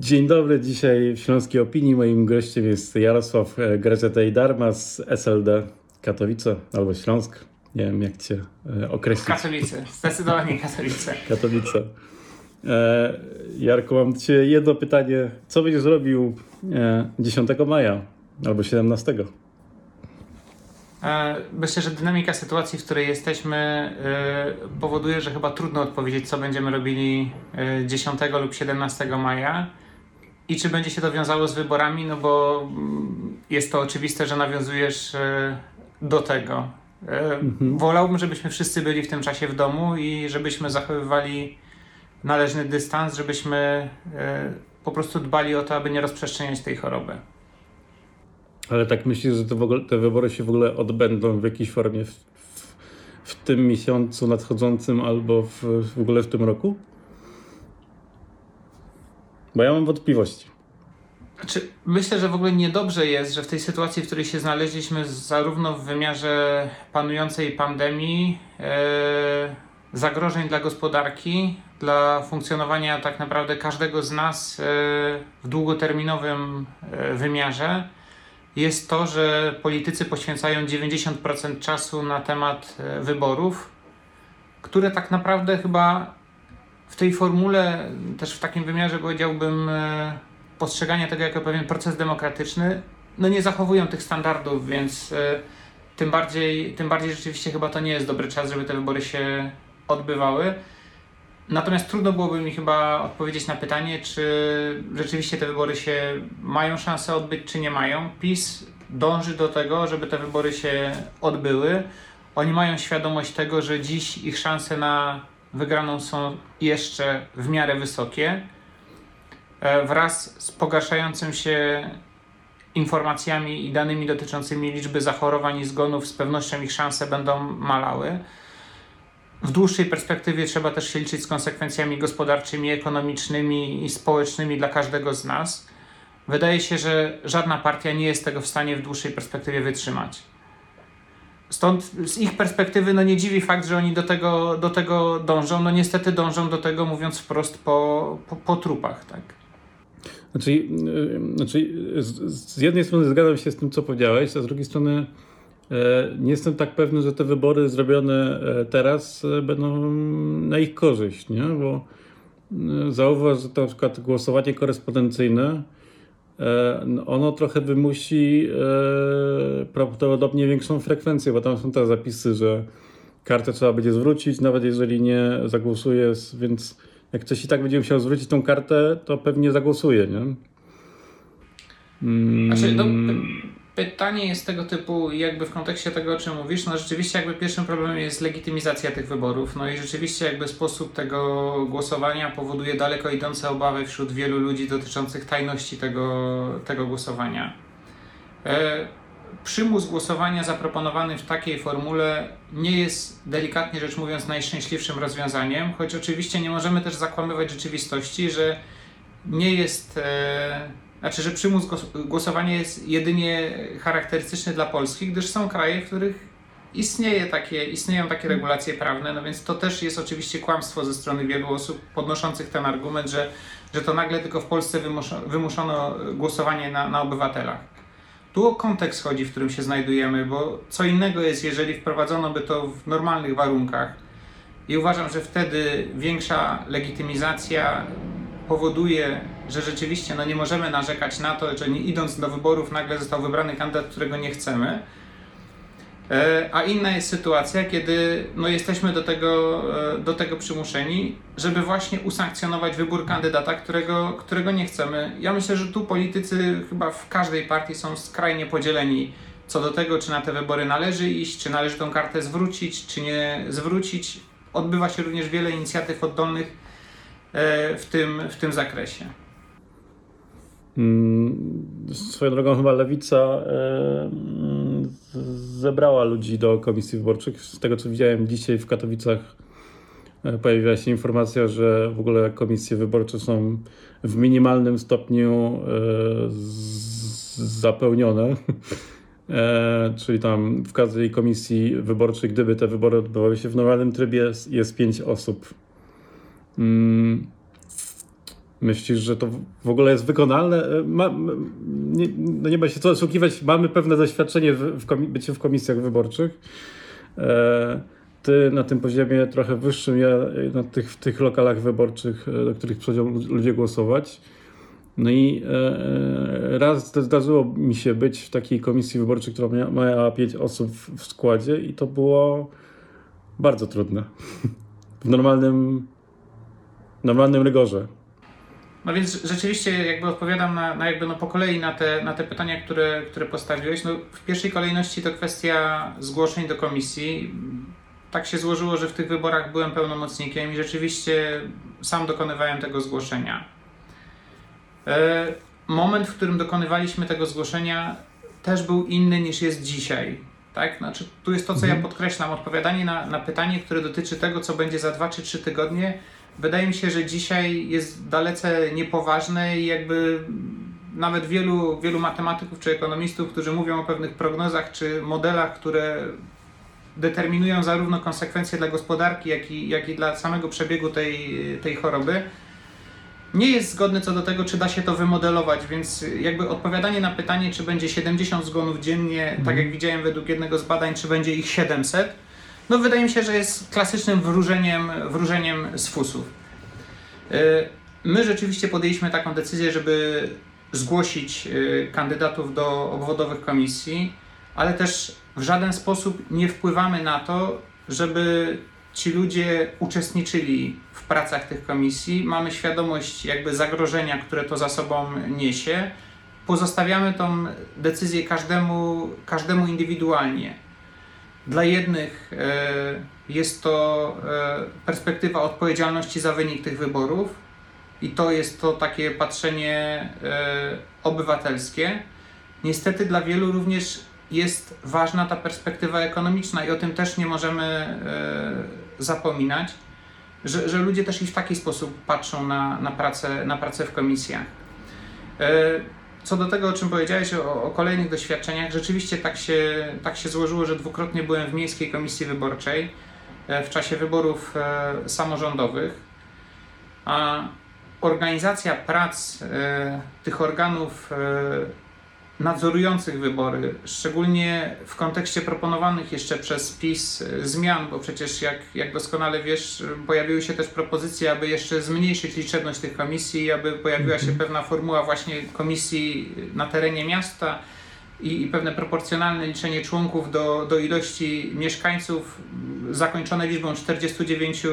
Dzień dobry, dzisiaj w Śląskiej Opinii moim gościem jest Jarosław e, Gazeta i Darma z SLD Katowice albo Śląsk. Nie wiem jak cię e, określić. Katowice, zdecydowanie Katowice. Katowice. E, Jarko, mam ciebie jedno pytanie. Co będziesz robił e, 10 maja albo 17? E, Myślę, że dynamika sytuacji, w której jesteśmy, powoduje, że chyba trudno odpowiedzieć, co będziemy robili e, 10 lub 17 maja i czy będzie się to wiązało z wyborami, no bo mm, jest to oczywiste, że nawiązujesz e, do tego. E, Wolałbym, żebyśmy wszyscy byli w tym czasie w domu i żebyśmy zachowywali należny dystans, żebyśmy e, po prostu dbali o to, aby nie rozprzestrzeniać tej choroby. Ale tak myślisz, że ogóle, te wybory się w ogóle odbędą w jakiejś formie w, w, w tym miesiącu nadchodzącym albo w, w ogóle w tym roku? Bo ja mam wątpliwości. Znaczy, myślę, że w ogóle niedobrze jest, że w tej sytuacji, w której się znaleźliśmy, zarówno w wymiarze panującej pandemii, e, zagrożeń dla gospodarki, dla funkcjonowania tak naprawdę każdego z nas e, w długoterminowym e, wymiarze, jest to, że politycy poświęcają 90% czasu na temat wyborów, które tak naprawdę chyba w tej formule, też w takim wymiarze powiedziałbym, e, postrzegania tego jako pewien proces demokratyczny, no nie zachowują tych standardów, więc e, tym bardziej, tym bardziej rzeczywiście chyba to nie jest dobry czas, żeby te wybory się odbywały. Natomiast trudno byłoby mi chyba odpowiedzieć na pytanie, czy rzeczywiście te wybory się mają szansę odbyć, czy nie mają. PiS dąży do tego, żeby te wybory się odbyły. Oni mają świadomość tego, że dziś ich szanse na wygraną są jeszcze w miarę wysokie. E, Wraz z pogarszającym się informacjami i danymi dotyczącymi liczby zachorowań i zgonów, z pewnością ich szanse będą malały. W dłuższej perspektywie trzeba też się liczyć z konsekwencjami gospodarczymi, ekonomicznymi i społecznymi dla każdego z nas. Wydaje się, że żadna partia nie jest tego w stanie w dłuższej perspektywie wytrzymać. Stąd z ich perspektywy no nie dziwi fakt, że oni do tego, do tego dążą. No niestety dążą do tego, mówiąc wprost, po, po, po trupach. Tak? Znaczy, yy, znaczy z, z jednej strony zgadzam się z tym, co powiedziałeś, a z drugiej strony e, nie jestem tak pewny, że te wybory zrobione e, teraz e, będą na ich korzyść, nie? Bo e, zauważ, że na przykład głosowanie korespondencyjne ono trochę wymusi e, prawdopodobnie większą frekwencję, bo tam są te zapisy, że kartę trzeba będzie zwrócić, nawet jeżeli nie zagłosuje, więc jak ktoś i tak będzie musiał zwrócić tą kartę, to pewnie zagłosuje, nie? Mm, Znaczy, no, p- pytanie jest tego typu, jakby w kontekście tego, o czym mówisz, no rzeczywiście jakby pierwszym problemem jest legitymizacja tych wyborów, no i rzeczywiście jakby sposób tego głosowania powoduje daleko idące obawy wśród wielu ludzi dotyczących tajności tego, tego głosowania. E, przymus głosowania zaproponowany w takiej formule nie jest delikatnie rzecz mówiąc najszczęśliwszym rozwiązaniem, choć oczywiście nie możemy też zakłamywać rzeczywistości, że nie jest, e, znaczy, że przymus głos- głosowania jest jedynie charakterystyczny dla Polski, gdyż są kraje, w których istnieje takie, istnieją takie regulacje prawne, no więc to też jest oczywiście kłamstwo ze strony wielu osób podnoszących ten argument, że, że to nagle tylko w Polsce wymuszo, wymuszono głosowanie na, na obywatelach. Tu o kontekst chodzi, w którym się znajdujemy, bo co innego jest, jeżeli wprowadzono by to w normalnych warunkach. I uważam, że wtedy większa legitymizacja powoduje, że rzeczywiście no nie możemy narzekać na to, że nie idąc do wyborów nagle został wybrany kandydat, którego nie chcemy. E, A inna jest sytuacja, kiedy no jesteśmy do tego, e, do tego przymuszeni, żeby właśnie usankcjonować wybór kandydata, którego, którego nie chcemy. Ja myślę, że tu politycy chyba w każdej partii są skrajnie podzieleni co do tego, czy na te wybory należy iść, czy należy tą kartę zwrócić, czy nie zwrócić. Odbywa się również wiele inicjatyw oddolnych e, w tym, w tym zakresie. Mm, Swoją drogą chyba Lewica mm, z- zebrała ludzi do komisji wyborczych. Z tego co widziałem dzisiaj w Katowicach e, pojawiła się informacja, że w ogóle komisje wyborcze są w minimalnym stopniu e, zapełnione. E, Czyli tam w każdej komisji wyborczej, gdyby te wybory odbywały się w normalnym trybie, jest- jest pięć osób. Myślisz, że to w ogóle jest wykonalne? E, ma, nie, no nie ma się co oszukiwać, mamy pewne doświadczenie w, w komi- bycie w komisjach wyborczych. E, ty na tym poziomie trochę wyższym, ja na tych, w tych lokalach wyborczych, e, do których przychodzą ludzie głosować. No i e, raz zdarzyło mi się być w takiej komisji wyborczej, która mia, miała pięć osób w składzie i to było bardzo trudne. W normalnym, normalnym rygorze. No więc rzeczywiście jakby odpowiadam na, na jakby no po kolei na te, na te pytania, które, które postawiłeś. No w pierwszej kolejności to kwestia zgłoszeń do komisji. Tak się złożyło, że w tych wyborach byłem pełnomocnikiem i rzeczywiście sam dokonywałem tego zgłoszenia. E, moment, w którym dokonywaliśmy tego zgłoszenia też był inny niż jest dzisiaj. Tak? Znaczy, tu jest to, co ja podkreślam. Odpowiadanie na, na pytanie, które dotyczy tego, co będzie za dwa czy trzy tygodnie, wydaje mi się, że dzisiaj jest dalece niepoważne i jakby nawet wielu, wielu matematyków czy ekonomistów, którzy mówią o pewnych prognozach czy modelach, które determinują zarówno konsekwencje dla gospodarki, jak i, jak i dla samego przebiegu tej, tej choroby, nie jest zgodny co do tego, czy da się to wymodelować, więc jakby odpowiadanie na pytanie, czy będzie 70 zgonów dziennie, tak jak widziałem według jednego z badań, czy będzie ich 700, no wydaje mi się, że jest klasycznym wróżeniem, wróżeniem z fusów. Yy, My rzeczywiście podjęliśmy taką decyzję, żeby zgłosić yy, kandydatów do obwodowych komisji, ale też w żaden sposób nie wpływamy na to, żeby ci ludzie uczestniczyli w pracach tych komisji. Mamy świadomość jakby zagrożenia, które to za sobą niesie. Pozostawiamy tą decyzję każdemu, każdemu indywidualnie. Dla jednych e, jest to e, perspektywa odpowiedzialności za wynik tych wyborów i to jest to takie patrzenie e, obywatelskie. Niestety dla wielu również jest ważna ta perspektywa ekonomiczna i o tym też nie możemy zapominać, że, że ludzie też i w taki sposób patrzą na, na, pracę, na pracę w komisjach. Co do tego, o czym powiedziałeś, o, o kolejnych doświadczeniach, rzeczywiście tak się, tak się złożyło, że dwukrotnie byłem w Miejskiej Komisji Wyborczej e, w czasie wyborów e, samorządowych. A organizacja prac e, tych organów nadzorujących wybory, szczególnie w kontekście proponowanych jeszcze przez PiS zmian, bo przecież jak, jak doskonale wiesz, pojawiły się też propozycje, aby jeszcze zmniejszyć liczebność tych komisji, aby pojawiła się pewna formuła właśnie komisji na terenie miasta i, i pewne proporcjonalne liczenie członków do, do ilości mieszkańców, zakończone liczbą 49,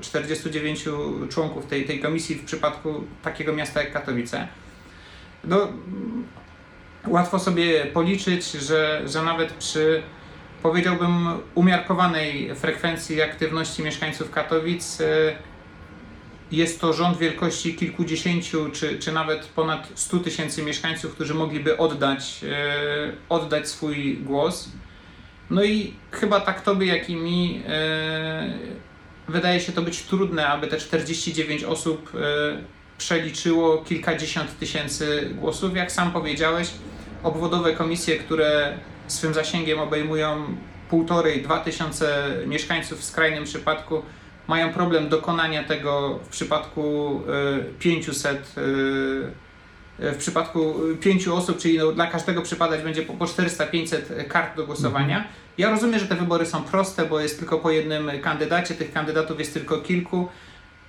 49 członków tej, tej komisji w przypadku takiego miasta jak Katowice. No, łatwo sobie policzyć, że, że nawet przy powiedziałbym umiarkowanej frekwencji aktywności mieszkańców Katowic y, jest to rząd wielkości kilkudziesięciu czy, czy nawet ponad 100 tysięcy mieszkańców, którzy mogliby oddać, y, oddać swój głos. No i chyba tak tobie, jak i mi y, wydaje się to być trudne, aby te 49 osób przeliczyło kilkadziesiąt tysięcy głosów. Jak sam powiedziałeś, obwodowe komisje, które swym zasięgiem obejmują półtorej, dwa tysiące mieszkańców w skrajnym przypadku, mają problem dokonania tego w przypadku 500 e, e, w przypadku pięciu osób, czyli no, dla każdego przypadać będzie po 400-500 kart do głosowania. Mhm. Ja rozumiem, że te wybory są proste, bo jest tylko po jednym kandydacie, tych kandydatów jest tylko kilku.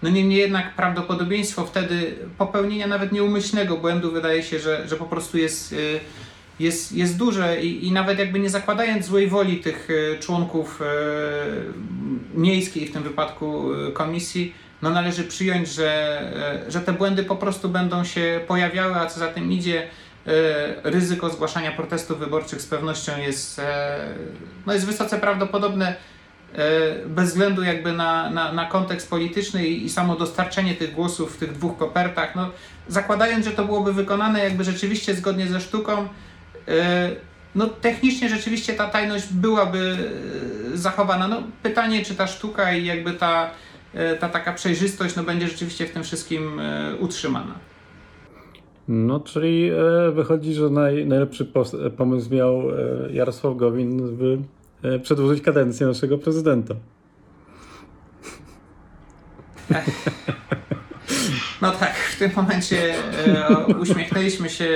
No niemniej jednak prawdopodobieństwo wtedy popełnienia nawet nieumyślnego błędu wydaje się, że, że po prostu jest, y, jest, jest duże i, i nawet jakby nie zakładając złej woli tych y, członków y, miejskiej, w tym wypadku komisji, no należy przyjąć, że, że te błędy po prostu będą się pojawiały, a co za tym idzie, ryzyko zgłaszania protestów wyborczych z pewnością jest, no jest wysoce prawdopodobne bez względu jakby na, na, na kontekst polityczny i, i samo dostarczenie tych głosów w tych dwóch kopertach, no, zakładając, że to byłoby wykonane jakby rzeczywiście zgodnie ze sztuką, e, no technicznie rzeczywiście ta tajność byłaby e, zachowana. No, pytanie, czy ta sztuka i jakby ta, ta taka przejrzystość no, będzie rzeczywiście w tym wszystkim utrzymana. No, czyli wychodzi, że naj, najlepszy pomysł miał Jarosław Gowin, E, przedłużyć kadencję naszego prezydenta. No tak, w tym momencie e, uśmiechnęliśmy się,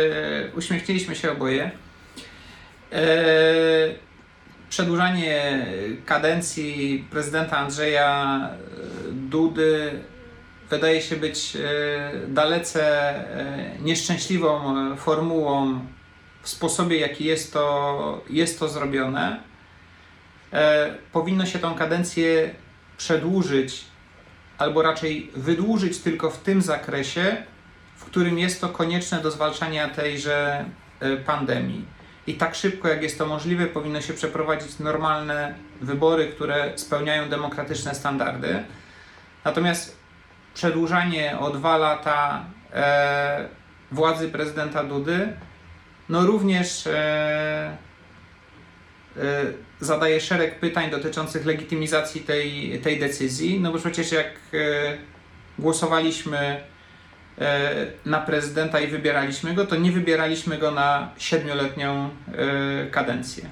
uśmiechnęliśmy się oboje. E, przedłużanie kadencji prezydenta Andrzeja e, Dudy wydaje się być e, dalece e, nieszczęśliwą e, formułą w sposobie, jaki jest to, jest to zrobione. E, powinno się tą kadencję przedłużyć, albo raczej wydłużyć tylko w tym zakresie, w którym jest to konieczne do zwalczania tejże e, pandemii. I tak szybko, jak jest to możliwe, powinno się przeprowadzić normalne wybory, które spełniają demokratyczne standardy. Natomiast przedłużanie o dwa lata e, władzy prezydenta Dudy, no również e, zadaje szereg pytań dotyczących legitymizacji tej, tej decyzji. No bo przecież jak e, głosowaliśmy e, na prezydenta i wybieraliśmy go, to nie wybieraliśmy go na siedmioletnią kadencję.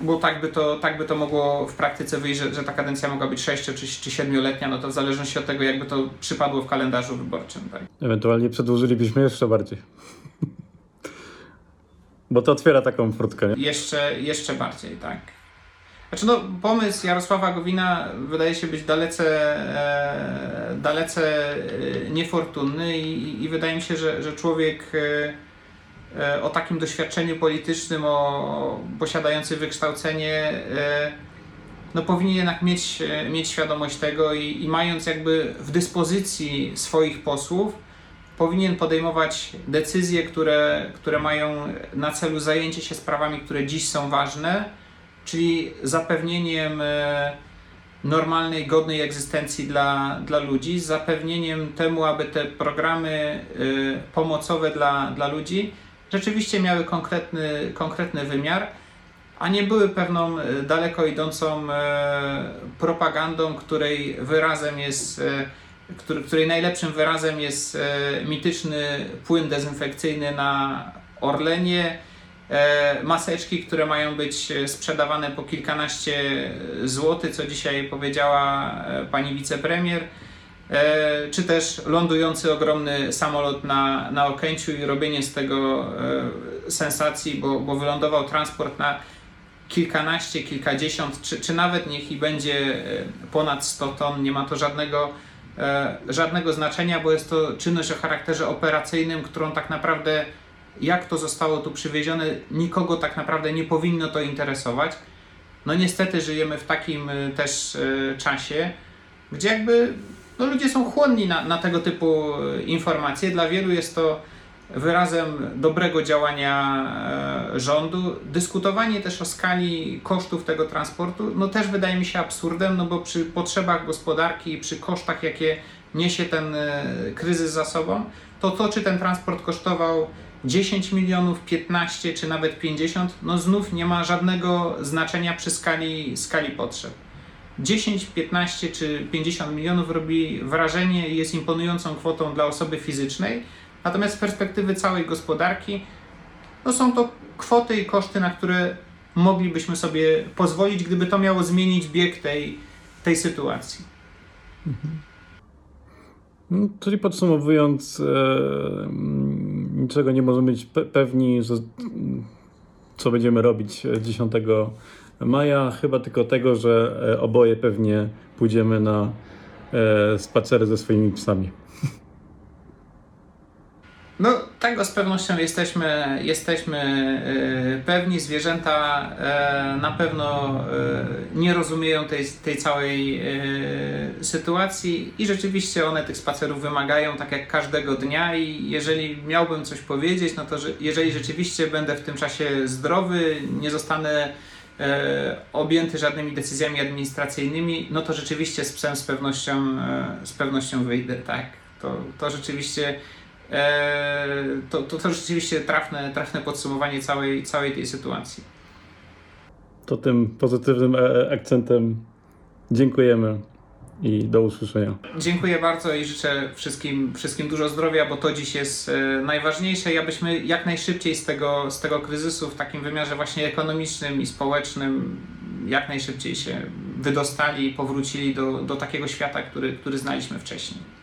Bo tak by, to, tak by to mogło w praktyce wyjść, że, że ta kadencja mogła być 6 czy, czy 7-letnia, no to w zależności od tego, jakby to przypadło w kalendarzu wyborczym. Tak? Ewentualnie przedłużylibyśmy jeszcze bardziej. Bo to otwiera taką furtkę, nie? Jeszcze, jeszcze bardziej, tak. Znaczy no, pomysł Jarosława Gowina wydaje się być dalece, e, dalece e, niefortunny i, i wydaje mi się, że, że człowiek e, e, o takim doświadczeniu politycznym, o posiadający wykształcenie, e, no powinien jednak mieć, e, mieć świadomość tego i, i mając jakby w dyspozycji swoich posłów, powinien podejmować decyzje, które, które mają na celu zajęcie się sprawami, które dziś są ważne, czyli zapewnieniem e, normalnej, godnej egzystencji dla, dla ludzi, zapewnieniem temu, aby te programy e, pomocowe dla, dla ludzi rzeczywiście miały konkretny, konkretny wymiar, a nie były pewną e, daleko idącą propagandą, której wyrazem jest który, której najlepszym wyrazem jest e, mityczny płyn dezynfekcyjny na Orlenie, e, maseczki, które mają być e, sprzedawane po kilkanaście złotych, co dzisiaj powiedziała pani wicepremier, czy też lądujący ogromny samolot na, na Okęciu i robienie z tego sensacji, bo, bo wylądował transport na kilkanaście, kilkadziesiąt, czy, czy nawet niech i będzie ponad 100 ton, nie ma to żadnego żadnego znaczenia, bo jest to czynność o charakterze operacyjnym, którą tak naprawdę jak to zostało tu przywiezione, nikogo tak naprawdę nie powinno to interesować. No niestety żyjemy w takim e, też e, czasie, gdzie jakby no, ludzie są chłonni na, na tego typu e, informacje. Dla wielu jest to wyrazem dobrego działania e, rządu. Dyskutowanie też o skali kosztów tego transportu, no też wydaje mi się absurdem, no bo przy potrzebach gospodarki i przy kosztach, jakie niesie ten e, kryzys za sobą, to to, czy ten transport kosztował 10 milionów, 15 czy nawet 50, no znów nie ma żadnego znaczenia przy skali, skali potrzeb. 10, 15 czy 50 milionów robi wrażenie i jest imponującą kwotą dla osoby fizycznej, natomiast z perspektywy całej gospodarki no są to kwoty i koszty, na które moglibyśmy sobie pozwolić, gdyby to miało zmienić bieg tej, tej sytuacji. No, Czyli podsumowując, e, mm, niczego nie możemy być pe- pewni, że, co będziemy robić e, 10 maja, chyba tylko tego, że e, oboje pewnie pójdziemy na e, spacery ze swoimi psami. No, tego z pewnością jesteśmy, jesteśmy e, pewni. Zwierzęta e, na pewno e, nie rozumieją tej, tej całej sytuacji i rzeczywiście one tych spacerów wymagają tak jak każdego dnia i jeżeli miałbym coś powiedzieć, no to że jeżeli rzeczywiście będę w tym czasie zdrowy, nie zostanę objęty żadnymi decyzjami administracyjnymi, no to rzeczywiście z psem z pewnością, z pewnością wyjdę, tak. To, to rzeczywiście to, to, to rzeczywiście trafne, trafne podsumowanie całej, całej tej sytuacji. To tym pozytywnym e, akcentem dziękujemy i do usłyszenia. Dziękuję bardzo i życzę wszystkim, wszystkim dużo zdrowia, bo to dziś jest e, najważniejsze i abyśmy jak najszybciej z tego, z tego kryzysu w takim wymiarze właśnie ekonomicznym i społecznym jak najszybciej się wydostali i powrócili do, do takiego świata, który, który znaliśmy wcześniej.